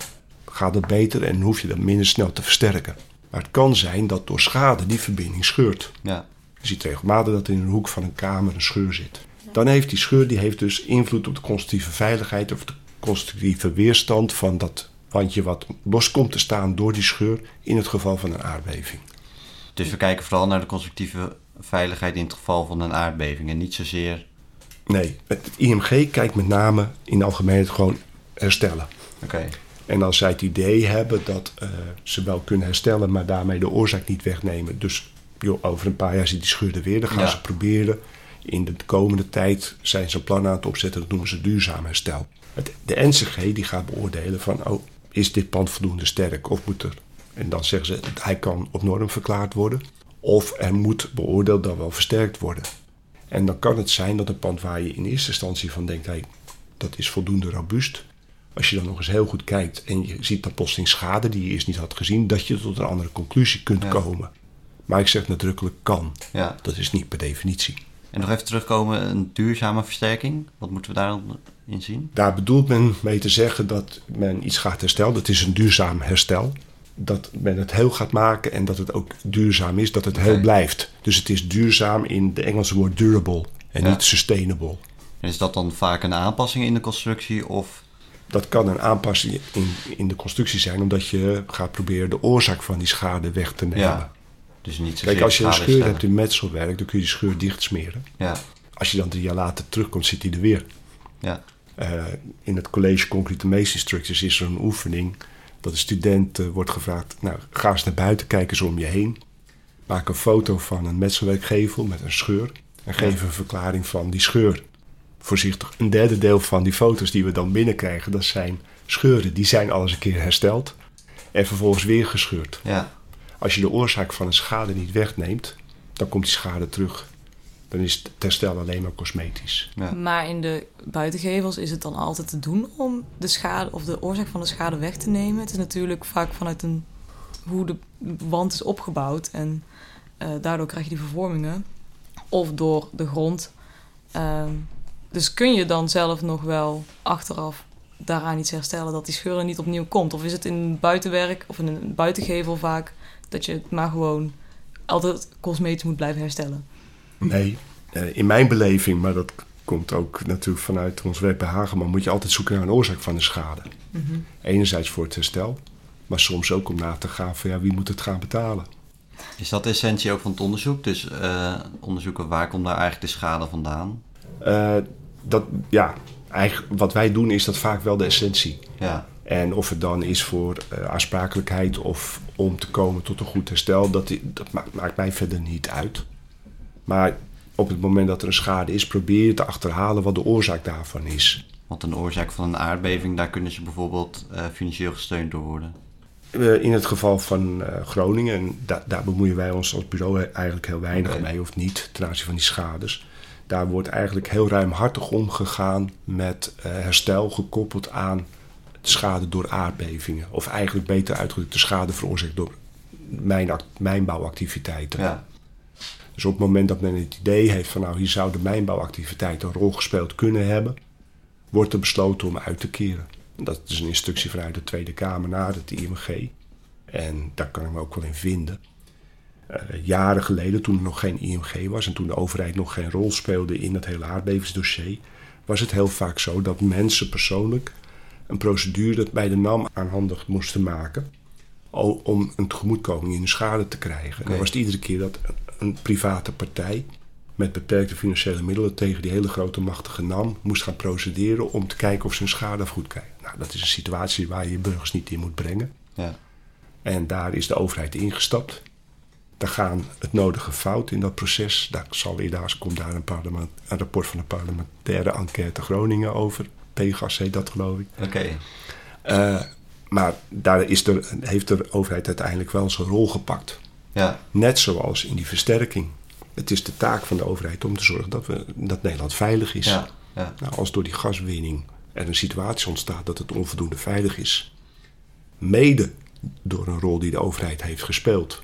gaat het beter en hoef je dat minder snel te versterken. Maar het kan zijn dat door schade die verbinding scheurt. Ja, Je ziet regelmatig dat in een hoek van een kamer een scheur zit. Dan heeft die scheur die heeft dus invloed op de constructieve veiligheid of de constructieve weerstand van dat wandje wat los komt te staan door die scheur in het geval van een aardbeving. dus we kijken vooral naar de constructieve veiligheid in het geval van een aardbeving en niet zozeer... Nee, het IMG kijkt met name in de algemeenheid gewoon herstellen. Oké, En als zij het idee hebben dat eh, ze wel kunnen herstellen, maar daarmee de oorzaak niet wegnemen. Dus joh, over een paar jaar zit die scheur er weer. Dan gaan Ja. ze proberen. In de komende tijd zijn ze een plan aan het opzetten. Dat noemen ze duurzaam herstel. Het, de NCG die gaat beoordelen van, oh, is dit pand voldoende sterk of moet er... En dan zeggen ze, hij kan op norm verklaard worden. Of er moet beoordeeld dan wel versterkt worden. En dan kan het zijn dat een pand waar je in eerste instantie van denkt... Hey, dat is voldoende robuust. Als je dan nog eens heel goed kijkt en je ziet dan plotseling schade die je eerst niet had gezien... dat je tot een andere conclusie kunt Ja. komen. Maar ik zeg nadrukkelijk kan. ja. Dat is niet per definitie. En nog even terugkomen, een duurzame versterking. Wat moeten we daarin zien? Daar bedoelt men mee te zeggen dat men iets gaat herstellen. Dat is een duurzaam herstel. Dat men het heel gaat maken en dat het ook duurzaam is, dat het heel blijft. Dus het is duurzaam in de Engelse woord durable en Ja. niet sustainable. En is dat dan vaak een aanpassing in de constructie of... Dat kan een aanpassing in, in de constructie zijn, omdat je gaat proberen de oorzaak van die schade weg te nemen. Ja, dus niet zozeer Kijk, als je een scheur hebt in metselwerk, dan kun je die scheur dicht smeren. Ja, Als je dan drie jaar later terugkomt, zit hij er weer. ja, Eh, in het college Concrete Masonry Structures is er een oefening dat de student eh, wordt gevraagd: nou, ga eens naar buiten, kijk eens om je heen. Maak een foto van een metselwerkgevel met een scheur en geef een verklaring van die scheur. Voorzichtig, een derde deel van die foto's die we dan binnenkrijgen, dat zijn scheuren. Die zijn al eens een keer hersteld en vervolgens weer gescheurd. ja. Als je de oorzaak van een schade niet wegneemt, dan komt die schade terug. Dan is het herstel alleen maar cosmetisch. ja. Maar in de buitengevels is het dan altijd te doen om de schade of de oorzaak van de schade weg te nemen. Het is natuurlijk vaak vanuit een, hoe de wand is opgebouwd en eh, daardoor krijg je die vervormingen. Of door de grond. Ehm, dus kun je dan zelf nog wel achteraf daaraan iets herstellen dat die scheur er niet opnieuw komt? Of is het in een buitenwerk of in een buitengevel vaak dat je het maar gewoon altijd cosmetisch moet blijven herstellen? Nee, eh, in mijn beleving, maar dat komt ook natuurlijk vanuit ons werk bij Hageman, moet je altijd zoeken naar een oorzaak van de schade. Mhm. Enerzijds voor het herstel, maar soms ook om na te gaan van ja, wie moet het gaan betalen. Is dat de essentie ook van het onderzoek? Dus eh, onderzoeken waar komt nou eigenlijk de schade vandaan? Eh, dat, ja, eigenlijk, wat wij doen is dat vaak wel de essentie. Ja, En of het dan is voor eh, aansprakelijkheid of om te komen tot een goed herstel, dat, dat maakt, maakt mij verder niet uit. Maar op het moment dat er een schade is, probeer je te achterhalen wat de oorzaak daarvan is. Want een oorzaak van een aardbeving, daar kunnen ze bijvoorbeeld uh, financieel gesteund door worden. Uh, in het geval van uh, Groningen, en da daar bemoeien wij ons als bureau eigenlijk heel weinig mee, of niet, ten aanzien van die schades. Daar wordt eigenlijk heel ruimhartig omgegaan met herstel gekoppeld aan de schade door aardbevingen. Of eigenlijk beter uitgedrukt, de schade veroorzaakt door mijn, mijnbouwactiviteiten. Ja. Dus op het moment dat men het idee heeft van nou hier zou de mijnbouwactiviteit een rol gespeeld kunnen hebben, wordt er besloten om uit te keren. Dat is een instructie vanuit de Tweede Kamer naar het IMG. En daar kan ik me ook wel in vinden. Uh, jaren geleden, toen er nog geen IMG was en toen de overheid nog geen rol speelde in het hele aardbevingsdossier, was het heel vaak zo dat mensen persoonlijk een procedure bij de NAM aanhandig moesten maken om een tegemoetkoming in de schade te krijgen. En dan was het iedere keer dat een private partij met beperkte financiële middelen tegen die hele grote machtige NAM moest gaan procederen om te kijken of ze een schade goed krijgen. Nou, dat is een situatie waar je burgers niet in moet brengen. Ja. En daar is de overheid ingestapt. Daar gaan het nodige fout in dat proces. Daar zal helaas komt daar een, een rapport van de parlementaire enquête Groningen over. Pegas heet dat geloof ik. Oké. Okay. Uh, maar daar is er, heeft de overheid uiteindelijk wel zijn rol gepakt. Ja. Net zoals in die versterking. Het is de taak van de overheid om te zorgen dat, we, dat Nederland veilig is. Ja. Ja. Nou, als door die gaswinning er een situatie ontstaat dat het onvoldoende veilig is, mede door een rol die de overheid heeft gespeeld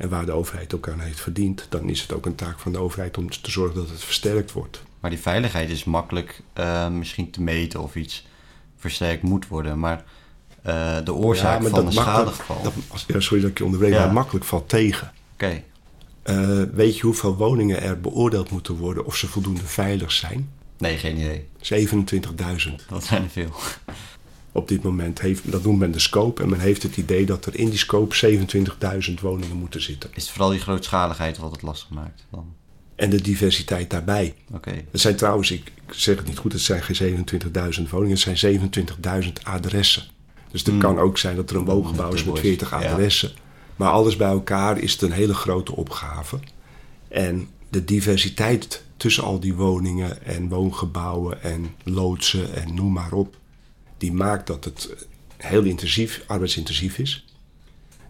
en waar de overheid ook aan heeft verdiend, dan is het ook een taak van de overheid om te zorgen dat het versterkt wordt. Maar die veiligheid is makkelijk uh, misschien te meten of iets versterkt moet worden. Maar uh, de oorzaak ja, van een schadegeval. Dat, ja, sorry dat ik je onderbreek, ja. maar makkelijk valt tegen. Oké. Okay. Uh, weet je hoeveel woningen er beoordeeld moeten worden of ze voldoende veilig zijn? Nee, geen idee. 27.000. Dat zijn er veel. Op dit moment heeft, dat noemt men de scope. En men heeft het idee dat er in die scope 27.000 woningen moeten zitten. Is het vooral die grootschaligheid wat het lastig maakt dan? En de diversiteit daarbij. Oké. Okay. Het zijn trouwens, ik zeg het niet goed, het zijn geen 27.000 woningen, het zijn 27.000 adressen. Dus het mm. kan ook zijn dat er een woongebouw is met 40 adressen. Ja. Maar alles bij elkaar is het een hele grote opgave. En de diversiteit tussen al die woningen en woongebouwen en loodsen en noem maar op, die maakt dat het heel intensief, arbeidsintensief is.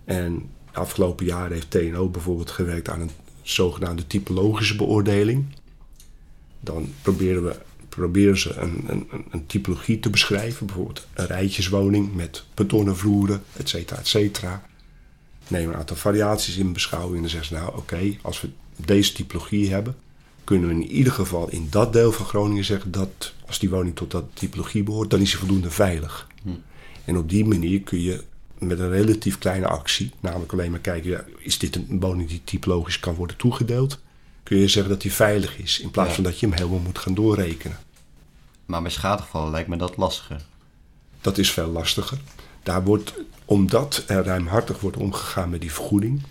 En afgelopen jaren heeft TNO bijvoorbeeld gewerkt aan een zogenaamde typologische beoordeling. Dan proberen we proberen ze een, een, een, typologie te beschrijven. Bijvoorbeeld een rijtjeswoning met betonnen vloeren, et cetera, et cetera. Neem een aantal variaties in beschouwing en dan zeggen ze... nou oké, als we deze typologie hebben... kunnen we in ieder geval in dat deel van Groningen zeggen... dat als die woning tot dat typologie behoort, dan is hij voldoende veilig. Hm. En op die manier kun je met een relatief kleine actie... namelijk alleen maar kijken, ja, is dit een woning die typologisch kan worden toegedeeld kun je zeggen dat hij veilig is. In plaats van dat je hem helemaal moet gaan doorrekenen. Maar bij schadegevallen lijkt me dat lastiger. Dat is veel lastiger. Daar wordt, omdat er ruimhartig wordt omgegaan met die vergoeding,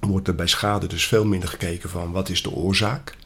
wordt er bij schade dus veel minder gekeken van wat is de oorzaak.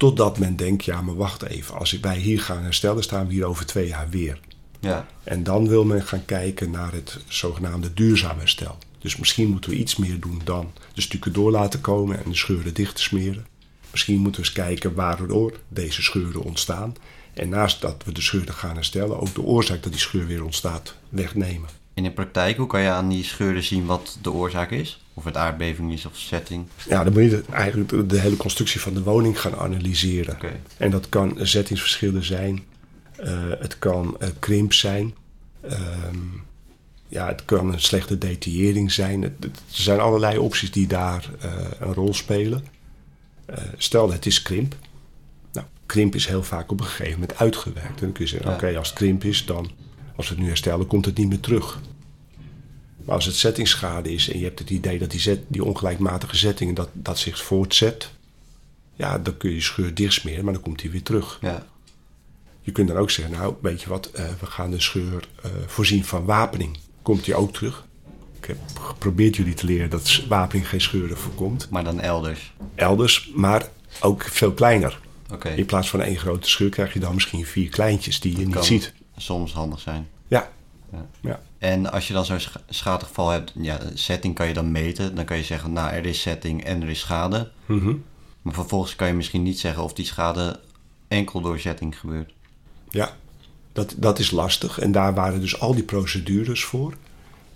Totdat men denkt, ja maar wacht even, als wij hier gaan herstellen, staan we hier over twee jaar weer. Ja. En dan wil men gaan kijken naar het zogenaamde duurzaam herstel. Dus misschien moeten we iets meer doen dan de stukken door laten komen en de scheuren dicht te smeren. Misschien moeten we eens kijken waardoor deze scheuren ontstaan. En naast dat we de scheuren gaan herstellen, ook de oorzaak dat die scheur weer ontstaat, wegnemen. In de praktijk, hoe kan je aan die scheuren zien wat de oorzaak is? Of het aardbeving is of setting? Ja, dan moet je eigenlijk de hele constructie van de woning gaan analyseren. Okay. En dat kan zettingsverschillen zijn, uh, het kan uh, krimp zijn. Ehm, ja, het kan een slechte detaillering zijn. Er zijn allerlei opties die daar uh, een rol spelen. Stel, het is krimp. Nou, krimp is heel vaak op een gegeven moment uitgewerkt. En dan kun je zeggen, ja. oké, okay, als het krimp is, dan als we het nu herstellen, komt het niet meer terug. Maar als het settingsschade is en je hebt het idee dat die, zet, die ongelijkmatige zettingen dat, dat zich voortzet, ja, dan kun je je scheur dichtsmeren, maar dan komt hij weer terug. Ja. Je kunt dan ook zeggen, nou, weet je wat, uh, we gaan de scheur uh, voorzien van wapening komt hij ook terug. Ik heb geprobeerd jullie te leren dat wapening geen scheuren voorkomt. Maar dan elders? Elders, maar ook veel kleiner. Okay. In plaats van één grote scheur krijg je dan misschien vier kleintjes die je niet ziet. Soms handig zijn. Ja. ja. ja. En als je dan zo'n schadegeval hebt, ja, setting kan je dan meten. Dan kan je zeggen, nou er is setting en er is schade. Mm -hmm. Maar vervolgens kan je misschien niet zeggen of die schade enkel door zetting gebeurt. Ja, dat, dat is lastig. En daar waren dus al die procedures voor.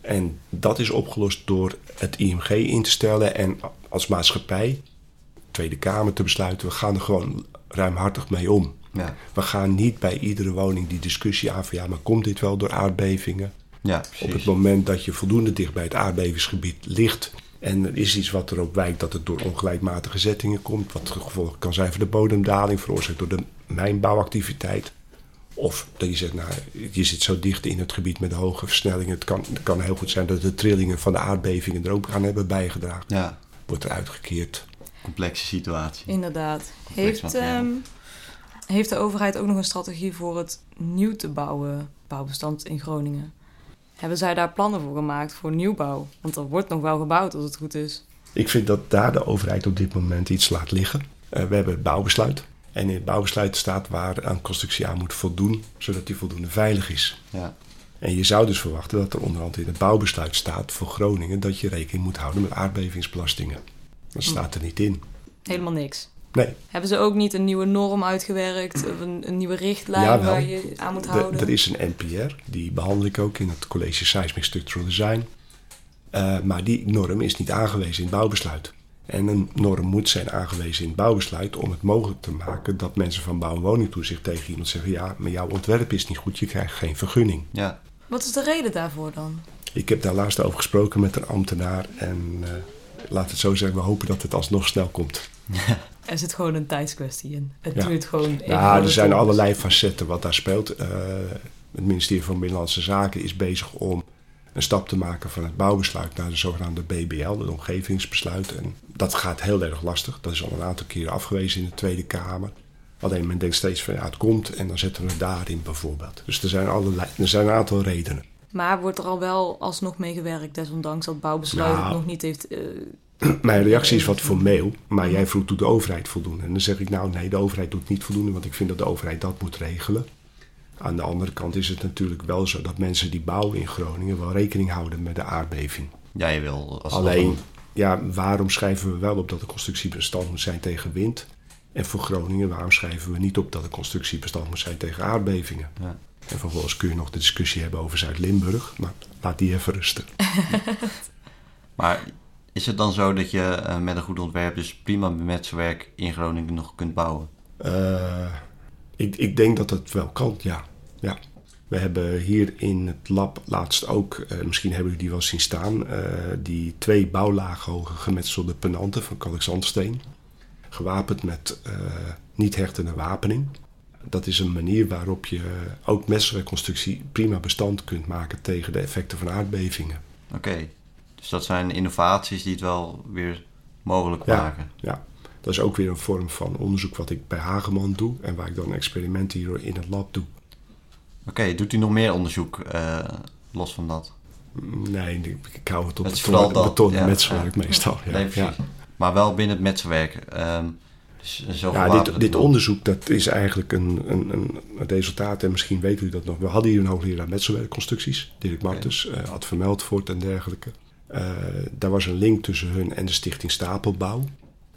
En dat is opgelost door het IMG in te stellen en als maatschappij, Tweede Kamer te besluiten, we gaan er gewoon ruimhartig mee om. Ja, We gaan niet bij iedere woning die discussie aan van ja, maar komt dit wel door aardbevingen? Ja Op het moment dat je voldoende dicht bij het aardbevingsgebied ligt en er is iets wat erop wijkt dat het door ongelijkmatige zettingen komt, wat het gevolg kan zijn voor de bodemdaling, veroorzaakt door de mijnbouwactiviteit. Of dat je zegt, nou, je zit zo dicht in het gebied met hoge versnellingen. Het kan, het kan heel goed zijn dat de trillingen van de aardbevingen er ook aan hebben bijgedragen. Ja, Wordt er uitgekeerd. complexe situatie. Inderdaad. Complex Heeft, ehm, heeft de overheid ook nog een strategie voor het nieuw te bouwen bouwbestand in Groningen? Hebben zij daar plannen voor gemaakt voor nieuwbouw? Want er wordt nog wel gebouwd als het goed is. Ik vind dat daar de overheid op dit moment iets laat liggen. Eh, we hebben het bouwbesluit. En in het bouwbesluit staat waar aan constructie aan moet voldoen, zodat die voldoende veilig is. Ja, En je zou dus verwachten dat er onderhand in het bouwbesluit staat voor Groningen dat je rekening moet houden met aardbevingsbelastingen. Dat staat er niet in. Helemaal niks. Nee, Hebben ze ook niet een nieuwe norm uitgewerkt? Of een, een nieuwe richtlijn waar je aan moet de- houden? er is een NPR, die behandel ik ook in het College Seismic Structural Design. Eh, maar die norm is niet aangewezen in het bouwbesluit. En een norm moet zijn aangewezen in het bouwbesluit om het mogelijk te maken dat mensen van bouw- en woningtoezicht tegen iemand zeggen: ja, maar jouw ontwerp is niet goed, je krijgt geen vergunning. ja, Wat is de reden daarvoor dan? Ik heb daar laatst over gesproken met een ambtenaar en eh, laat het zo zeggen, we hopen dat het alsnog snel komt. Er zit gewoon een tijdskwestie in. Het Ja. duurt gewoon even. Ja, er zijn allerlei facetten wat daar speelt. Eh, het ministerie van Binnenlandse Zaken is bezig om een stap te maken van het bouwbesluit naar de zogenaamde BBL, het omgevingsbesluit. En dat gaat heel erg lastig. Dat is al een aantal keren afgewezen in de Tweede Kamer. Alleen men denkt steeds van ja, het komt en dan zetten we het daarin bijvoorbeeld. Dus er zijn, allerlei, er zijn een aantal redenen. Maar wordt er al wel alsnog mee gewerkt, desondanks dat bouwbesluit het Nou. nog niet heeft... eh, Mijn reactie is wat formeel, maar jij vroeg doet de overheid voldoen. En dan zeg ik nou nee, de overheid doet niet voldoende, want ik vind dat de overheid dat moet regelen. Aan de andere kant is het natuurlijk wel zo dat mensen die bouwen in Groningen wel rekening houden met de aardbeving. ja, je wil. Als Alleen, ja, waarom schrijven we wel op dat de constructie bestand moet zijn tegen wind? En voor Groningen, waarom schrijven we niet op dat de constructie bestand moet zijn tegen aardbevingen? Ja. En vervolgens kun je nog de discussie hebben over Zuid-Limburg, maar laat die even rusten. Maar is het dan zo dat je eh, met een goed ontwerp dus prima metselwerk in Groningen nog kunt bouwen? Eh, ik, ik denk dat dat wel kan, ja. ja. We hebben hier in het lab laatst ook, eh, misschien hebben jullie die wel zien staan, die twee bouwlagen hoge gemetselde penanten van kalkzandsteen. Gewapend met niet hechtende wapening. Dat is een manier waarop je ook metselwerkconstructie prima bestand kunt maken tegen de effecten van aardbevingen. Oké, dus dat zijn innovaties die het wel weer mogelijk Ja. maken. Ja, dat is ook weer een vorm van onderzoek wat ik bij Hageman doe en waar ik dan experimenten hier in het lab doe. Oké, doet u nog meer onderzoek eh, los van dat? Nee, ik, hou het op Het beton, vooral dat, beton en ja. metselwerk Ja. meestal. Ja, nee, precies. Maar wel binnen het metselwerk. Ehm dus zo ja. dit, dit onderzoek dat is eigenlijk een, een, een resultaat, en misschien weten u dat nog. We hadden hier een hoogleraar metselwerkconstructies, Dirk Martens, eh Ad van Meldvoort en dergelijke. Eh, daar was een link tussen hun en de stichting Stapelbouw.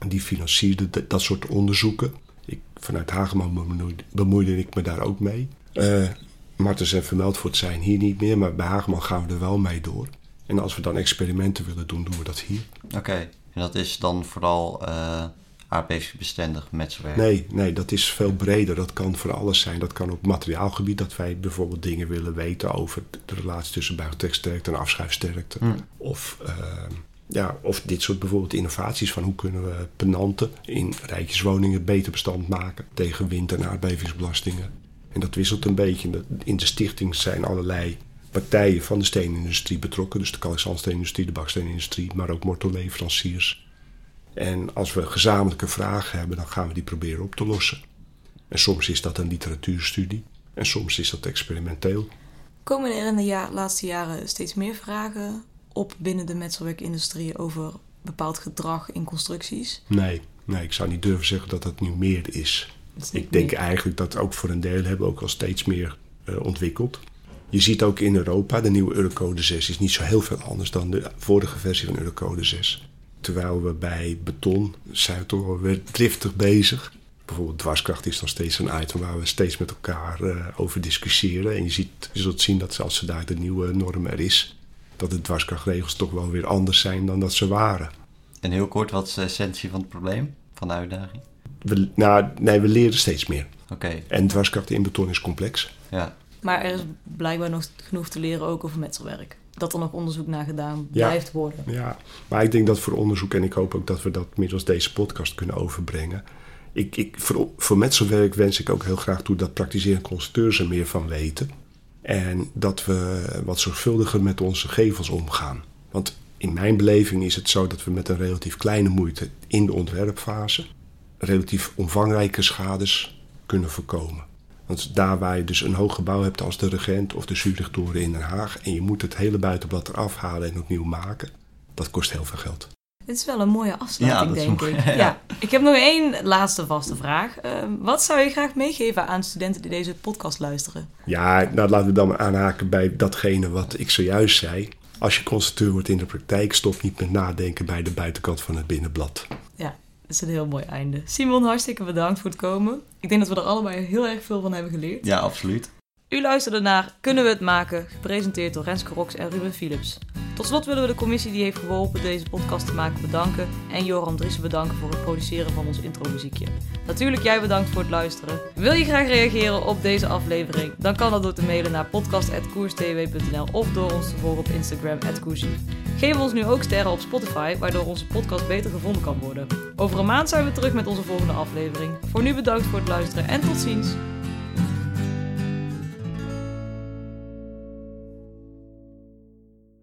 Die financierde de- dat soort onderzoeken. Ik, vanuit Hageman bemoeide, ik me daar ook mee. Eh Martens en Vermeldvoort zijn hier niet meer, maar bij Hageman gaan we er wel mee door. En als we dan experimenten willen doen, doen we dat hier. Oké, en dat is dan vooral eh aardbevingsbestendig metselwerk? Nee, nee, dat is veel breder. Dat kan voor alles zijn. Dat kan op materiaalgebied, dat wij bijvoorbeeld dingen willen weten over de relatie tussen buigtreksterkte en afschuifsterkte. Hm. Of, ehm, ja, of dit soort bijvoorbeeld innovaties van hoe kunnen we penanten in rijtjeswoningen beter bestand maken tegen wind- en aardbevingsbelastingen. En dat wisselt een beetje. In de stichting zijn allerlei partijen van de steenindustrie betrokken. Dus de kalkzandsteenindustrie, de baksteenindustrie, maar ook mortelleveranciers. En als we gezamenlijke vragen hebben, dan gaan we die proberen op te lossen. En soms is dat een literatuurstudie en soms is dat experimenteel. Komen er in de ja- laatste jaren steeds meer vragen op binnen de metselwerkindustrie over bepaald gedrag in constructies? Nee, nee, ik zou niet durven zeggen dat dat nu meer is. Ik denk meer. eigenlijk dat ook voor een deel hebben we ook al steeds meer eh, ontwikkeld. Je ziet ook in Europa, de nieuwe Eurocode 6 is niet zo heel veel anders dan de vorige versie van Eurocode 6. Terwijl we bij beton zijn we toch wel weer driftig bezig. Bijvoorbeeld dwarskracht is nog steeds een item waar we steeds met elkaar uh, over discussiëren. En je, ziet, je zult zien dat als ze daar de nieuwe norm er is, dat de dwarskrachtregels toch wel weer anders zijn dan dat ze waren. En heel kort, wat is de essentie van het probleem, van de uitdaging? We, nou, nee, we leren steeds meer. Oké. En dwarskracht in beton is complex. Ja. Maar er is blijkbaar nog genoeg te leren ook over metselwerk. Dat er nog onderzoek naar gedaan blijft worden. Ja, maar ik denk dat voor onderzoek, en ik hoop ook dat we dat middels deze podcast kunnen overbrengen. Ik, ik, voor, voor metselwerk wens ik ook heel graag toe dat praktiserende constructeurs er meer van weten. En dat we wat zorgvuldiger met onze gevels omgaan. Want in mijn beleving is het zo dat we met een relatief kleine moeite in de ontwerpfase relatief omvangrijke schades kunnen voorkomen. Want daar waar je dus een hoog gebouw hebt als de Regent of de Zurichtoren in Den Haag en je moet het hele buitenblad eraf halen en opnieuw maken, dat kost heel veel geld. Dit is wel een mooie afsluiting, denk ik. Ja. Ik heb nog één laatste vaste vraag. Ehm, wat zou je graag meegeven aan studenten die deze podcast luisteren? Ja, nou laten we dan maar aanhaken bij datgene wat ik zojuist zei. Als je constructeur wordt in de praktijk, stop niet met nadenken bij de buitenkant van het binnenblad. Dat is een heel mooi einde. Simon, hartstikke bedankt voor het komen. Ik denk dat we er allebei heel erg veel van hebben geleerd. Ja, absoluut. U luisterde naar Kunnen we het maken? Gepresenteerd door Renske Rox en Ruben Philips. Tot slot willen we de commissie die heeft geholpen deze podcast te maken bedanken. En Joram Driessen bedanken voor het produceren van ons intromuziekje. Natuurlijk jij bedankt voor het luisteren. Wil je graag reageren op deze aflevering? Dan kan dat door te mailen naar podcast.koerstw.nl of door ons te volgen op Instagram @koersie. Geef ons nu ook sterren op Spotify, waardoor onze podcast beter gevonden kan worden. Over een maand zijn we terug met onze volgende aflevering. Voor nu bedankt voor het luisteren en tot ziens!